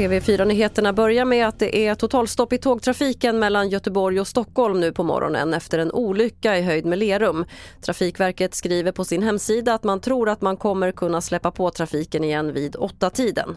TV4-nyheterna börjar med att det är totalstopp i tågtrafiken mellan Göteborg och Stockholm nu på morgonen efter en olycka i höjd med Lerum. Trafikverket skriver på sin hemsida att man tror att man kommer kunna släppa på trafiken igen vid åtta tiden.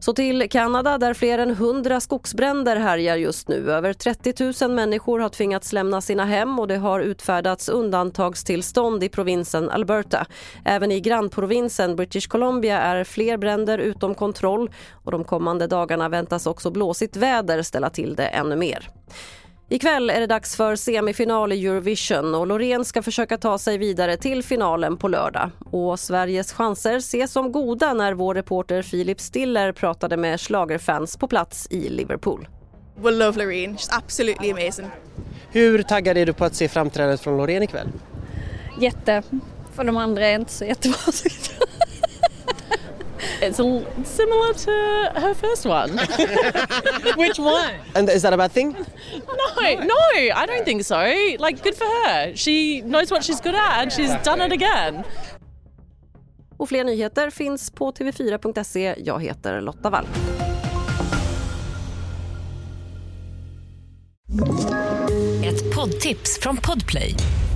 Så till Kanada där fler än 100 skogsbränder härjar just nu. Över 30 000 människor har tvingats lämna sina hem och det har utfärdats undantagstillstånd i provinsen Alberta. Även i grannprovinsen British Columbia är fler bränder utom kontroll och de kommande dagarna väntas också blåsigt väder ställa till det ännu mer. Ikväll är det dags för semifinal i Eurovision och Loreen ska försöka ta sig vidare till finalen på lördag. Och Sveriges chanser ses som goda när vår reporter Filip Stiller pratade med slagerfans på plats i Liverpool. We love Loreen. She's absolutely amazing. Hur taggad är du på att se framträdandet från Loreen ikväll? Jätte. För de andra är inte så jättebra. It's a, similar to her first one. Which one? And is that a bad thing? No, no, I don't think so. Like, good for her. She knows what she's good at and she's done it again. Och fler nyheter finns på tv4.se. Jag heter Lotta Wall. Ett poddtips från Podplay.